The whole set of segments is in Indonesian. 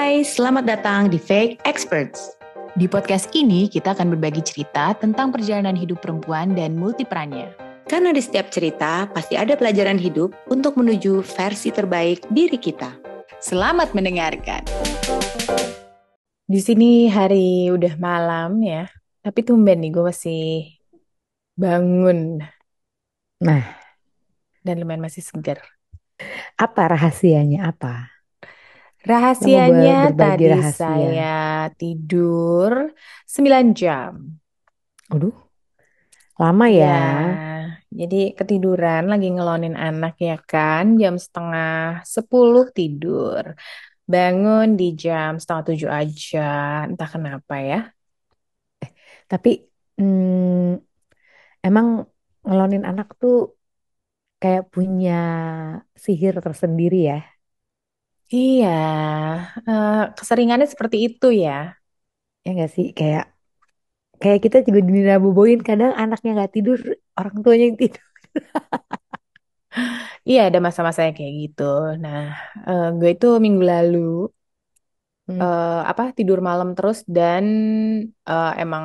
Hai, selamat datang di Fake Experts. Di podcast ini kita akan berbagi cerita tentang perjalanan hidup perempuan dan multiperannya. Karena di setiap cerita pasti ada pelajaran hidup untuk menuju versi terbaik diri kita. Selamat mendengarkan. Di sini hari udah malam ya, tapi tumben nih gue masih bangun Nah, dan lumayan masih segar. apa rahasianya apa? Rahasianya tadi rahasia. saya tidur 9 jam. Aduh, lama ya. Ya, jadi ketiduran lagi ngelonin anak ya kan, jam setengah 10 tidur. Bangun di jam setengah 7 aja, entah kenapa ya. Tapi hmm, emang ngelonin anak tuh kayak punya sihir tersendiri ya. Iya, eh, keseringannya seperti itu ya. Ya nggak sih? Kayak kayak kita juga diraboboin kadang anaknya nggak tidur, orang tuanya yang tidur. Iya, ada masa-masanya kayak gitu. Nah, eh, gue itu minggu lalu Hmm. eh, apa tidur malam terus dan eh, emang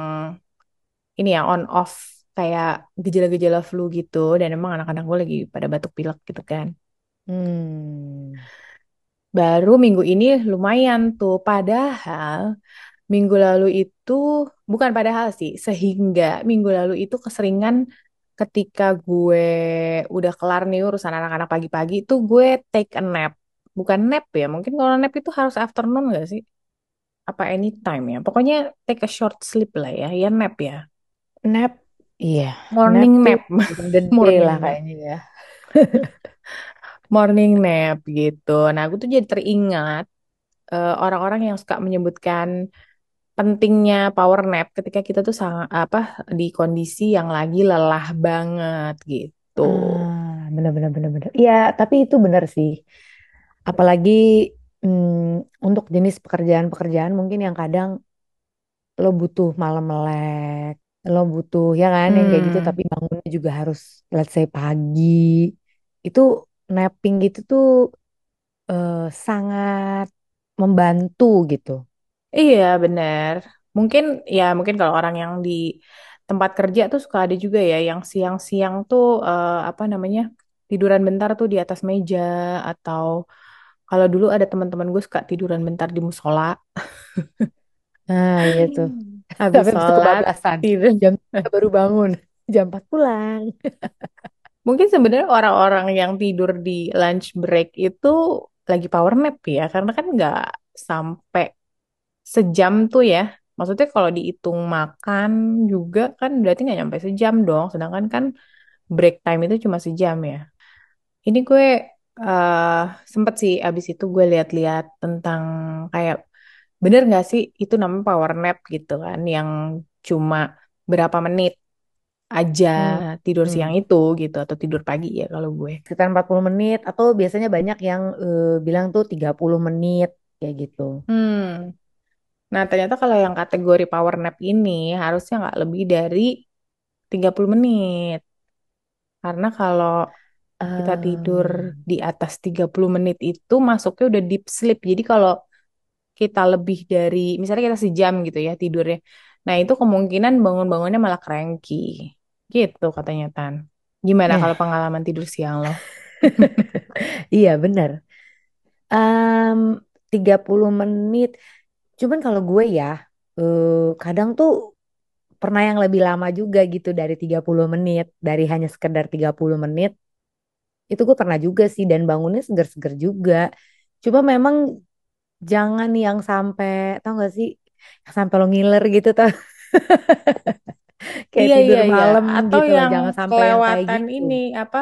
ini ya on off kayak gejala-gejala flu gitu dan emang anak-anak gue lagi pada batuk pilek gitu kan. Hmm. Baru minggu ini lumayan tuh. Padahal minggu lalu itu bukan padahal sih, sehingga minggu lalu itu keseringan ketika gue udah kelar nih urusan anak-anak pagi-pagi itu gue take a nap. Bukan nap ya, mungkin kalau nap itu harus afternoon gak sih? Apa anytime ya? Pokoknya take a short sleep lah ya, ya nap ya. Nap, iya. Morning Nap nap. gede Morning lah kayaknya ya. Morning nap gitu. Nah, aku tuh jadi teringat eh, orang-orang yang suka menyebutkan pentingnya power nap ketika kita tuh sangat apa di kondisi yang lagi lelah banget gitu. Ah, bener-bener bener-bener. Iya, tapi itu bener sih. Apalagi mm, untuk jenis pekerjaan-pekerjaan mungkin yang kadang lo butuh malam melek, lo butuh ya kan yang kayak gitu Hmm. tapi bangunnya juga harus let's say pagi. Itu napping gitu tuh eh, sangat membantu gitu. Iya, bener. Mungkin ya mungkin kalau orang yang di tempat kerja tuh suka ada juga ya yang siang-siang tuh eh, apa namanya? tiduran bentar tuh di atas meja atau kalau dulu ada teman-teman gue suka tiduran bentar di musola. Nah, iya tuh. Habis Sampai habis itu sholat kebablasan. tidur. Jam 3 baru bangun. Jam 4 pulang. Mungkin sebenarnya orang-orang yang tidur di lunch break itu lagi power nap ya, karena kan nggak sampai sejam tuh ya. Maksudnya kalau dihitung makan juga kan berarti nggak nyampe sejam dong, sedangkan kan break time itu cuma sejam ya. Ini gue eh sempet sih abis itu gue lihat-lihat tentang kayak bener nggak sih itu namanya power nap gitu kan, yang cuma berapa menit aja Hmm. tidur Hmm. siang itu gitu atau tidur pagi ya kalau gue. sekitar 40 menit atau biasanya banyak yang eh, bilang tuh 30 menit kayak gitu. Hmm. Nah, ternyata kalau yang kategori power nap ini harusnya nggak lebih dari 30 menit. Karena kalau kita tidur Em, di atas 30 menit itu masuknya udah deep sleep. Jadi kalau kita lebih dari, misalnya kita sejam gitu ya tidurnya. Nah, itu kemungkinan bangun-bangunnya malah cranky. Gitu katanya Tan. Gimana Nah, kalau pengalaman tidur siang lo? iya bener. Em, 30 menit. Cuman kalau gue ya, eh, kadang tuh pernah yang lebih lama juga gitu dari 30 menit. Dari hanya sekedar 30 menit. Itu gue pernah juga sih dan bangunnya seger-seger juga. Cuma memang jangan yang sampai, tau gak sih? Sampai lo ngiler gitu tau. Kayak Iya, tidur iya, iya. malam Atau gitu loh. yang Jangan sampai yang kayak kelewatan gitu. ini, apa,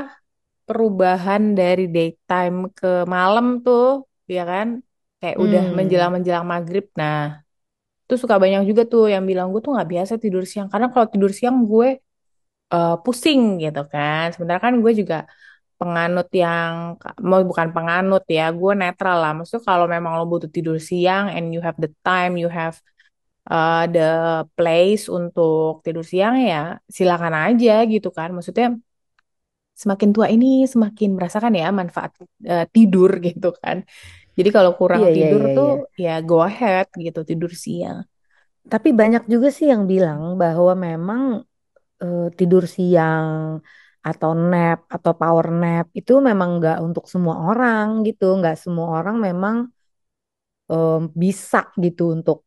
perubahan dari daytime ke malam tuh, ya kan? Kayak udah Hmm. menjelang-menjelang maghrib. Nah, tuh suka banyak juga tuh yang bilang gue tuh nggak biasa tidur siang. Karena kalau tidur siang gue eh, pusing gitu kan. Sementara kan gue juga penganut yang, mau bukan penganut ya, gue netral lah. Maksudnya kalau memang lo butuh tidur siang and you have the time, you have uh, the place untuk tidur siang ya silakan aja gitu kan. Maksudnya semakin tua ini semakin merasakan ya manfaat uh, tidur gitu kan. Jadi kalau kurang Iya, iya, tidur iya, tuh iya. ya go ahead gitu tidur siang. Tapi banyak juga sih yang bilang bahwa memang eh, tidur siang atau nap atau power nap itu memang nggak untuk semua orang gitu. Nggak semua orang memang em, bisa gitu untuk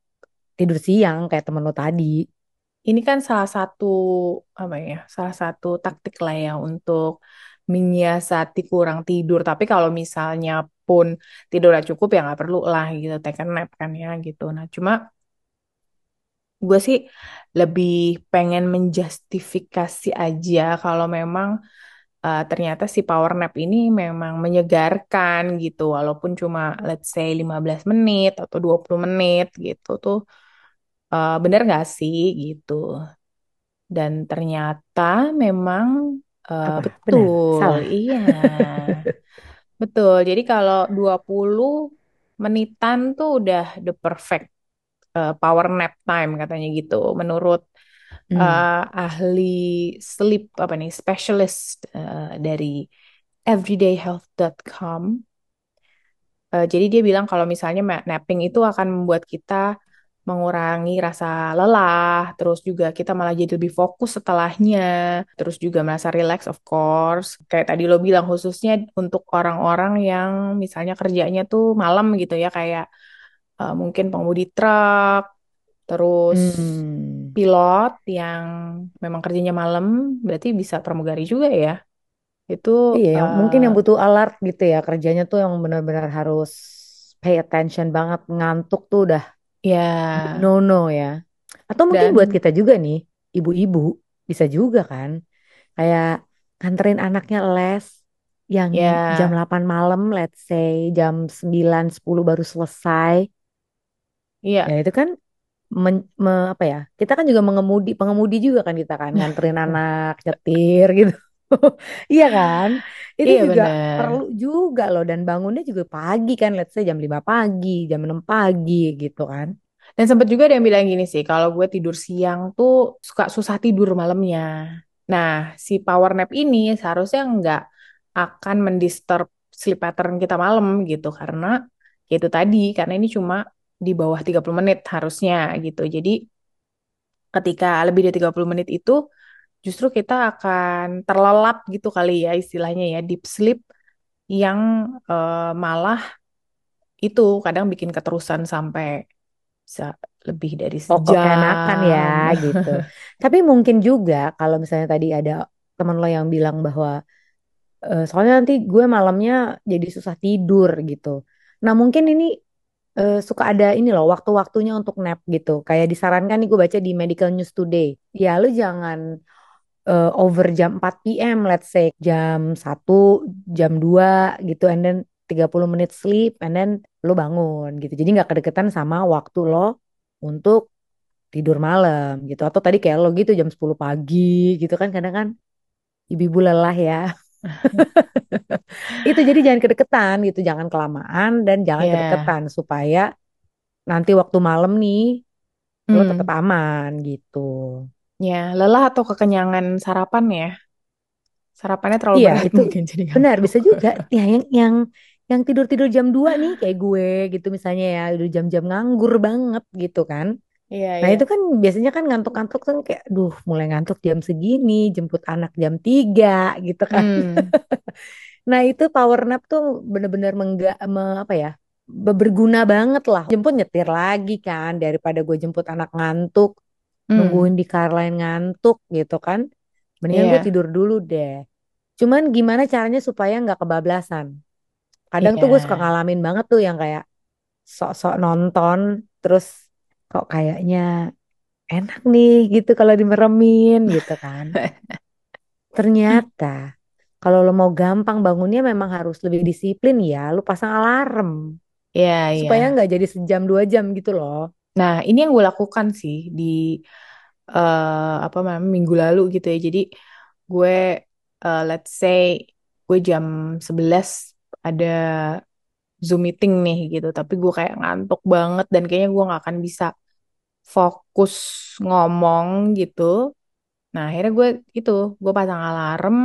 tidur siang kayak temen lo tadi. Ini kan salah satu apa ya? Salah satu taktik lah ya untuk menyiasati kurang tidur. Tapi kalau misalnya pun tidurnya cukup ya nggak perlu lah gitu take a nap kan ya gitu. Nah cuma gue sih lebih pengen menjustifikasi aja kalau memang uh, ternyata si power nap ini memang menyegarkan gitu walaupun cuma let's say 15 menit atau 20 menit gitu tuh uh, bener gak sih gitu dan ternyata memang uh, Apa? Benar? betul Salah? iya betul jadi kalau 20 menitan tuh udah the perfect uh, power nap time katanya gitu menurut Hmm. uh, ahli sleep apa nih specialist uh, dari everydayhealth.com. Uh, jadi dia bilang kalau misalnya napping itu akan membuat kita mengurangi rasa lelah, terus juga kita malah jadi lebih fokus setelahnya, terus juga merasa relax of course. Kayak tadi lo bilang khususnya untuk orang-orang yang misalnya kerjanya tuh malam gitu ya kayak uh, mungkin pengemudi truk, terus Hmm. pilot yang memang kerjanya malam berarti bisa pramugari juga ya. Itu Iya, yang mungkin yang uh, butuh alert gitu ya kerjanya tuh yang benar-benar harus pay attention banget ngantuk tuh udah ya no no ya. Atau mungkin buat kita juga nih, ibu-ibu bisa juga kan. Kayak nganterin anaknya les yang jam ya 8 malam, let's say jam 9 10 baru selesai. iya Ya itu kan men- me- apa ya? Kita kan juga mengemudi, pengemudi juga kan kita kan nganterin anak, nyetir gitu. Iya kan? Itu iya juga bener. perlu juga loh dan bangunnya juga pagi kan, let's say jam 5 pagi, jam 6 pagi gitu kan. Dan sempat juga ada yang bilang gini sih, kalau gue tidur siang tuh suka susah tidur malamnya. Nah, si power nap ini seharusnya nggak akan mendisturb sleep pattern kita malam gitu. Karena ya itu tadi, karena ini cuma di bawah 30 menit harusnya gitu. Jadi ketika lebih dari 30 menit itu justru kita akan terlelap gitu kali ya istilahnya ya, deep sleep yang eh, malah itu kadang bikin keterusan sampai bisa lebih dari Oh enakan ya sejam. gitu. Tapi mungkin juga kalau misalnya tadi ada teman lo yang bilang bahwa eh, soalnya nanti gue malamnya jadi susah tidur gitu. Nah mungkin ini eh, suka ada ini loh waktu-waktunya untuk nap gitu. Kayak disarankan nih gue baca di Medical News Today. Ya lu jangan eh, over jam 4 PM let's say jam satu jam 2 gitu and then 30 menit sleep and then lu bangun gitu. Jadi nggak kedeketan sama waktu lo untuk tidur malam gitu. Atau tadi kayak lo gitu jam 10 pagi gitu kan kadang kan ibu-ibu lelah ya. Itu jadi jangan kedeketan gitu, jangan kelamaan dan jangan Ya, kedeketan supaya nanti waktu malam nih lo tetap hmm, aman gitu. Ya lelah atau kekenyangan sarapan ya. Sarapannya terlalu Iya, berat itu mungkin jadi benar bisa juga. Ya yang yang yang tidur-tidur jam 2 nih kayak gue gitu misalnya ya, udah jam-jam nganggur banget gitu kan. Iya, Nah, iya. itu kan biasanya kan ngantuk-ngantuk kan kayak duh, mulai ngantuk jam segini, jemput anak jam 3 gitu kan. Hmm, Nah, itu power nap tuh bener-bener mengga, me- apa ya? be- Berguna banget lah. Jemput nyetir lagi kan daripada gue jemput anak ngantuk, hmm, nungguin di car lain ngantuk gitu kan. Mendingan gue iya, tidur dulu deh. Cuman gimana caranya supaya nggak kebablasan? Kadang tuh gue suka iya. ngalamin banget tuh yang kayak sok-sok nonton, terus kok kayaknya enak nih gitu kalau dimeremin gitu kan. Ternyata kalau lo mau gampang bangunnya memang harus lebih disiplin ya. Lo pasang alarm Iya, iya. supaya nggak jadi sejam dua jam gitu loh. Nah, ini yang gue lakukan sih di eh, apa namanya minggu lalu gitu ya. Jadi gue eh, let's say gue jam 11 ada Zoom meeting nih gitu, tapi gue kayak ngantuk banget dan kayaknya gue nggak akan bisa fokus ngomong gitu. Nah, akhirnya gue itu, gue pasang alarm,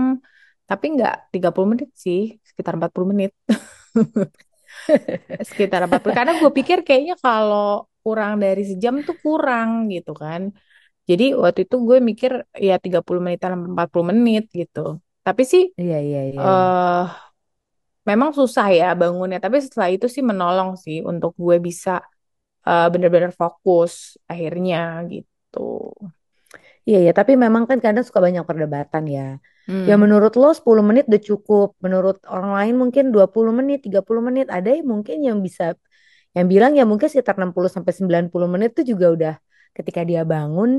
tapi nggak 30 menit sih, sekitar 40 menit. sekitar 40 karena gue pikir kayaknya kalau kurang dari sejam tuh kurang gitu kan jadi waktu itu gue mikir ya 30 menit sampai 40 menit gitu tapi sih Iya, iya, iya. eh memang susah ya bangunnya tapi setelah itu sih menolong sih untuk gue bisa eh, bener-bener fokus akhirnya gitu Iya, ya, tapi memang kan kadang suka banyak perdebatan ya. Ya hmm. menurut lo 10 menit udah cukup, menurut orang lain mungkin 20 menit, 30 menit. Ada yang mungkin yang bisa yang bilang ya mungkin sekitar 60 sampai 90 menit tuh juga udah ketika dia bangun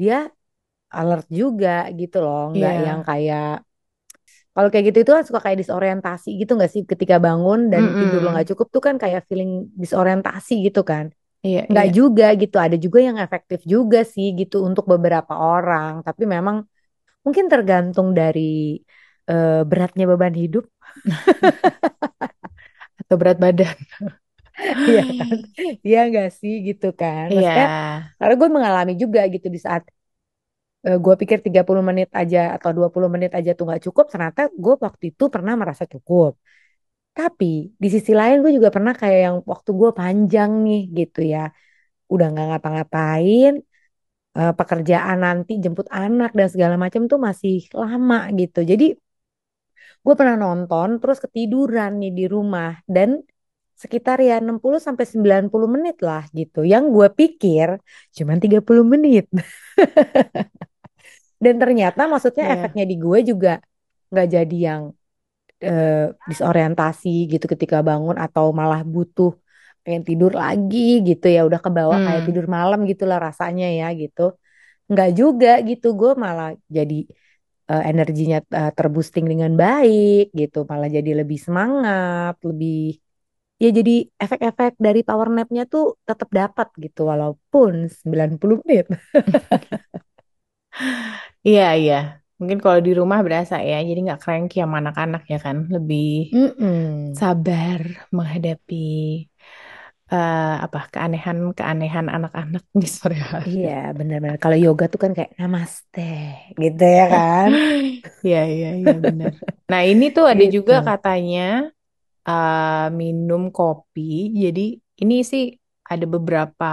dia alert juga gitu loh, nggak yang Iya kayak kalau kayak gitu itu kan suka kayak disorientasi gitu nggak sih ketika bangun dan tidur lo nggak cukup tuh kan kayak feeling disorientasi gitu kan. Iya Nggak iya. juga gitu, ada juga yang efektif juga sih gitu untuk beberapa orang. Tapi memang mungkin tergantung dari eh, beratnya beban hidup, atau berat badan ya kan? Iya nggak sih gitu kan? iya Maksudnya karena gue mengalami juga gitu di saat eh, gue pikir 30 menit aja atau 20 menit aja tuh nggak cukup, ternyata gue waktu itu pernah merasa cukup. Tapi di sisi lain gue juga pernah kayak yang waktu gue panjang nih gitu ya, udah nggak ngapa-ngapain, eh, pekerjaan nanti jemput anak dan segala macam tuh masih lama gitu. Jadi gue pernah nonton terus ketiduran nih di rumah dan sekitar ya 60 sampai 90 menit lah gitu. Yang gue pikir cuman 30 menit. Dan ternyata maksudnya iya efeknya di gue juga nggak jadi yang eh, disorientasi gitu ketika bangun atau malah butuh pengen tidur lagi gitu ya udah kebawa kayak hmm. tidur malam gitulah rasanya ya gitu. Nggak juga gitu gue malah jadi eh, energinya eh, terboosting dengan baik gitu malah jadi lebih semangat lebih ya jadi efek-efek dari power nap-nya tuh tetap dapat gitu walaupun 90 menit. Iya, iya. Mungkin kalau di rumah berasa ya, jadi nggak cranky sama anak-anak ya kan, lebih Mm-mm. sabar menghadapi eh, apa keanehan-keanehan anak-anak di sore hari. Iya benar-benar kalau yoga tuh kan kayak namaste gitu ya kan. Iya, iya, iya benar. Nah, ini tuh ada juga Gitu. katanya eh, minum kopi. Jadi ini sih ada beberapa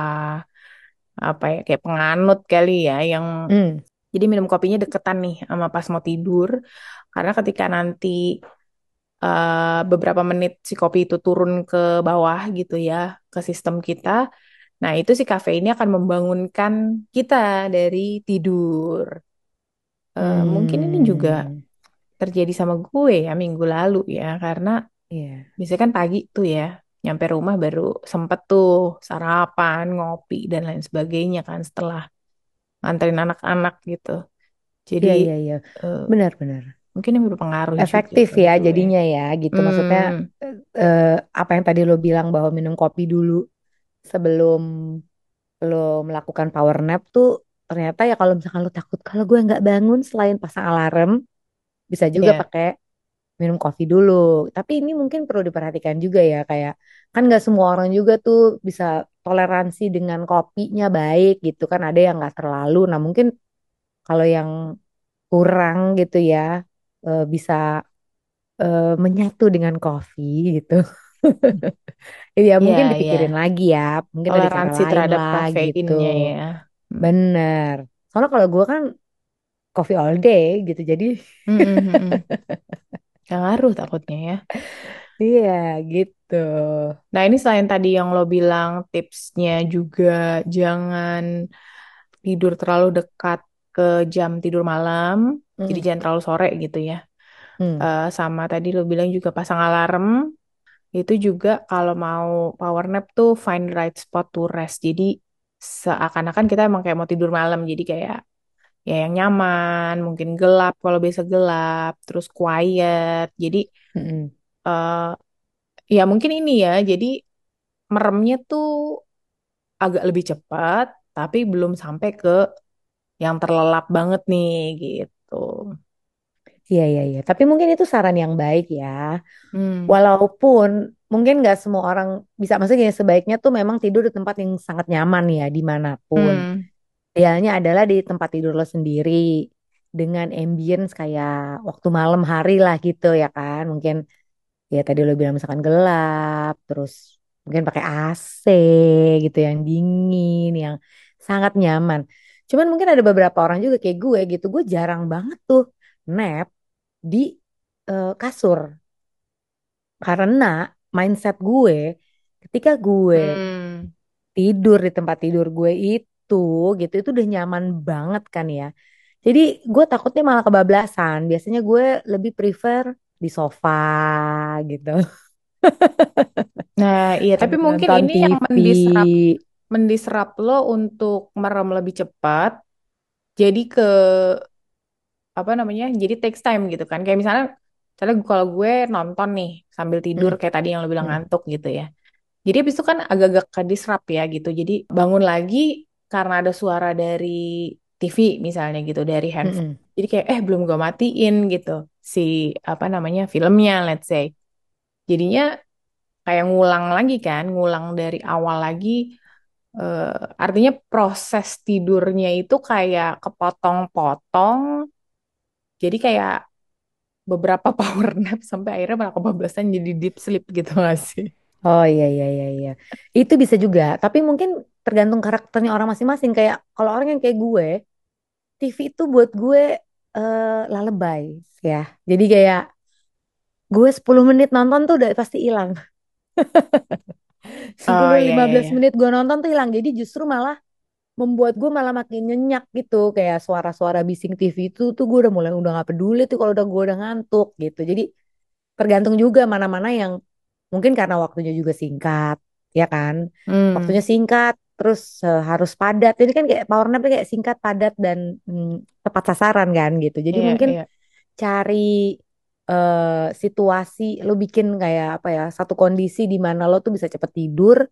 apa ya kayak penganut kali ya yang Hmm. jadi minum kopinya deketan nih sama pas mau tidur. Karena ketika nanti eh, beberapa menit si kopi itu turun ke bawah gitu ya ke sistem kita. Nah, itu si kafeinnya akan membangunkan kita dari tidur. Eh, mungkin ini juga Hmm. terjadi sama gue ya minggu lalu ya karena Iya. biasanya kan pagi tuh ya nyampe rumah baru sempet tuh sarapan, ngopi dan lain sebagainya kan setelah nganterin anak-anak gitu. Jadi Iya iya iya. eh, Benar-benar. mungkin ini berpengaruh juga Efektif ke ya gue. jadinya ya gitu. Maksudnya Hmm, eh, apa yang tadi lo bilang bahwa minum kopi dulu sebelum lo melakukan power nap tuh ternyata ya kalau misalkan lo takut kalau gue nggak bangun selain pasang alarm bisa juga ya, pakai minum kopi dulu. Tapi ini mungkin perlu diperhatikan juga ya kayak kan nggak semua orang juga tuh bisa toleransi dengan kopinya baik gitu kan ada yang nggak terlalu. Nah mungkin kalau yang kurang gitu ya eh, bisa eh, menyatu dengan kopi gitu. Ya mungkin ya. dipikirin lagi ya. Mungkin ada cara Toleransi lain terhadap lah gitu. ya. Bener. Soalnya kalau gue kan coffee all day gitu jadi Hmm, hmm, Nggak ngaruh takutnya ya. iya gitu. Nah, ini selain tadi yang lo bilang tipsnya juga jangan tidur terlalu dekat ke jam tidur malam, jadi Hmm. jangan terlalu sore gitu ya. Hmm. Eh, sama tadi lo bilang juga pasang alarm, itu juga kalau mau power nap tuh find the right spot to rest. Jadi seakan-akan kita emang kayak mau tidur malam, jadi kayak ya yang nyaman, mungkin gelap kalau biasa gelap, terus quiet. Jadi Mm-mm. eh, ya mungkin ini ya, jadi meremnya tuh agak lebih cepat, tapi belum sampai ke yang terlelap banget nih gitu. Iya iya iya. Tapi mungkin itu saran yang baik ya. Hmm. Walaupun mungkin nggak semua orang bisa maksudnya sebaiknya tuh memang tidur di tempat yang sangat nyaman ya di mana pun. Hmm. Idealnya adalah di tempat tidur lo sendiri dengan ambience kayak waktu malam hari lah gitu ya kan. Mungkin ya tadi lo bilang misalkan gelap, terus mungkin pakai AC gitu yang dingin, yang sangat nyaman. Cuman mungkin ada beberapa orang juga kayak gue gitu, gue jarang banget tuh nap di uh, kasur. Karena mindset gue ketika gue hmm. tidur di tempat tidur gue itu gitu itu udah nyaman banget kan ya. Jadi gue takutnya malah kebablasan. Biasanya gue lebih prefer di sofa gitu. Nah, iya, tapi mungkin ini yang mendisrupt mendisrup lo untuk merem lebih cepat. Jadi ke apa namanya? Jadi takes time gitu kan. Kayak misalnya misalnya kalau gue nonton nih sambil tidur hmm. kayak tadi yang lo bilang hmm. ngantuk gitu ya. Jadi habis itu kan agak-agak ke disrupt ya gitu. Jadi bangun lagi karena ada suara dari TV misalnya gitu dari handphone. Hmm. Jadi kayak eh belum gue matiin gitu si apa namanya filmnya let's say. Jadinya kayak ngulang lagi kan, ngulang dari awal lagi. Uh, artinya proses tidurnya itu kayak kepotong-potong. Jadi kayak beberapa power nap sampai akhirnya malah kebablasan jadi deep sleep gitu gak sih? Oh iya iya iya iya. Itu bisa juga, tapi mungkin tergantung karakternya orang masing-masing. Kayak kalau orang yang kayak gue, TV itu buat gue uh, lalebay ya. Jadi kayak gue 10 menit nonton tuh udah pasti hilang. 10 oh, iya, 15 iya, iya. menit gue nonton tuh hilang. Jadi justru malah membuat gue malah makin nyenyak gitu kayak suara-suara bising TV itu tuh gue udah mulai udah gak peduli tuh kalau udah gue udah ngantuk gitu jadi tergantung juga mana-mana yang mungkin karena waktunya juga singkat ya kan hmm. waktunya singkat terus uh, harus padat. Ini kan kayak power nap kayak singkat padat dan hmm, tepat sasaran kan gitu. Jadi yeah, mungkin yeah. cari uh, situasi lo bikin kayak apa ya satu kondisi di mana lo tuh bisa cepet tidur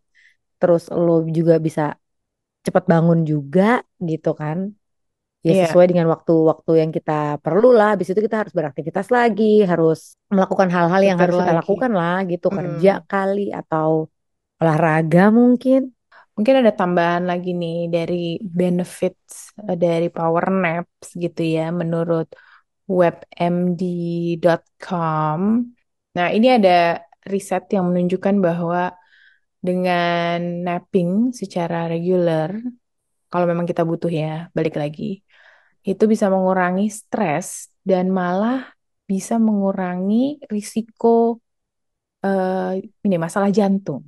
terus lo juga bisa cepat bangun juga gitu kan. Ya yeah. sesuai dengan waktu-waktu yang kita perlu lah habis itu kita harus beraktivitas lagi harus melakukan hal-hal yang harus kita lakukan lah gitu. Hmm. kerja kali atau olahraga mungkin mungkin ada tambahan lagi nih dari benefits eh, dari power naps gitu ya menurut webmd.com nah ini ada riset yang menunjukkan bahwa dengan napping secara regular, kalau memang kita butuh ya, balik lagi, itu bisa mengurangi stres dan malah bisa mengurangi risiko uh, ini masalah jantung.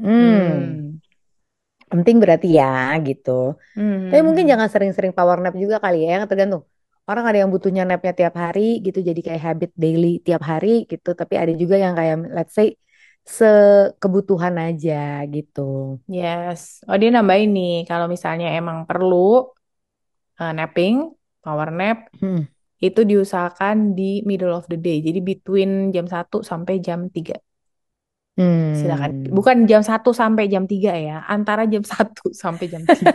Hmm. Penting berarti ya gitu. Hmm. Tapi mungkin jangan sering-sering power nap juga kali ya, yang tergantung. Orang ada yang butuhnya napnya tiap hari gitu, jadi kayak habit daily tiap hari gitu. Tapi ada juga yang kayak let's say sekebutuhan aja gitu. Yes. Oh dia nambahin nih kalau misalnya emang perlu uh, napping, power nap, hmm. itu diusahakan di middle of the day. Jadi between jam 1 sampai jam 3. Hmm. Silakan. Bukan jam 1 sampai jam 3 ya, antara jam 1 sampai jam 3.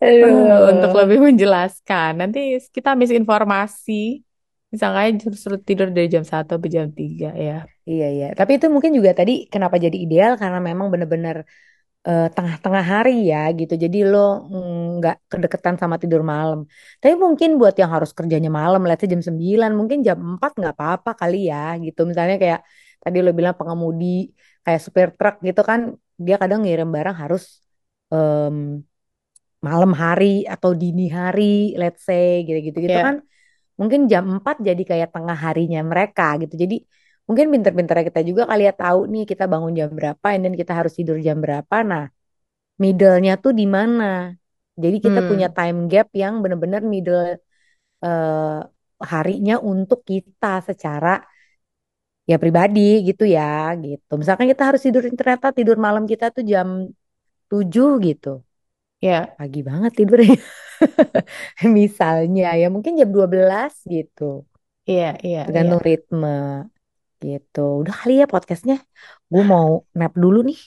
Untuk lebih menjelaskan. Nanti kita misinformasi Misalnya suruh tidur dari jam 1 sampai jam 3 ya. Iya, iya. Tapi itu mungkin juga tadi kenapa jadi ideal karena memang benar-benar tengah-tengah hari ya gitu. Jadi lo nggak mm, kedekatan sama tidur malam. Tapi mungkin buat yang harus kerjanya malam, let's jam 9, mungkin jam 4 nggak apa-apa kali ya gitu. Misalnya kayak tadi lo bilang pengemudi kayak supir truk gitu kan, dia kadang ngirim barang harus um, malam hari atau dini hari, let's say gitu-gitu gitu yeah. kan mungkin jam 4 jadi kayak tengah harinya mereka gitu. Jadi mungkin pinter-pinter kita juga kali ya tahu nih kita bangun jam berapa dan kita harus tidur jam berapa. Nah, middle-nya tuh di mana? Jadi kita hmm. punya time gap yang benar-benar middle uh, harinya untuk kita secara ya pribadi gitu ya gitu. Misalkan kita harus tidur ternyata tidur malam kita tuh jam 7 gitu. Ya. Pagi banget tidurnya. Misalnya ya mungkin jam 12 gitu. Iya, iya, Tergantung iya. ritme gitu. Udah kali ya podcastnya. Gue mau nap dulu nih.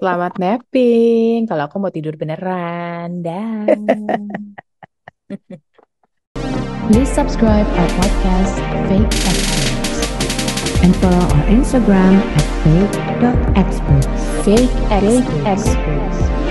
Selamat napping. Kalau aku mau tidur beneran. Dan. Please subscribe our podcast Fake Experts and follow our Instagram at fake.experts. Fake Experts. Fake experts.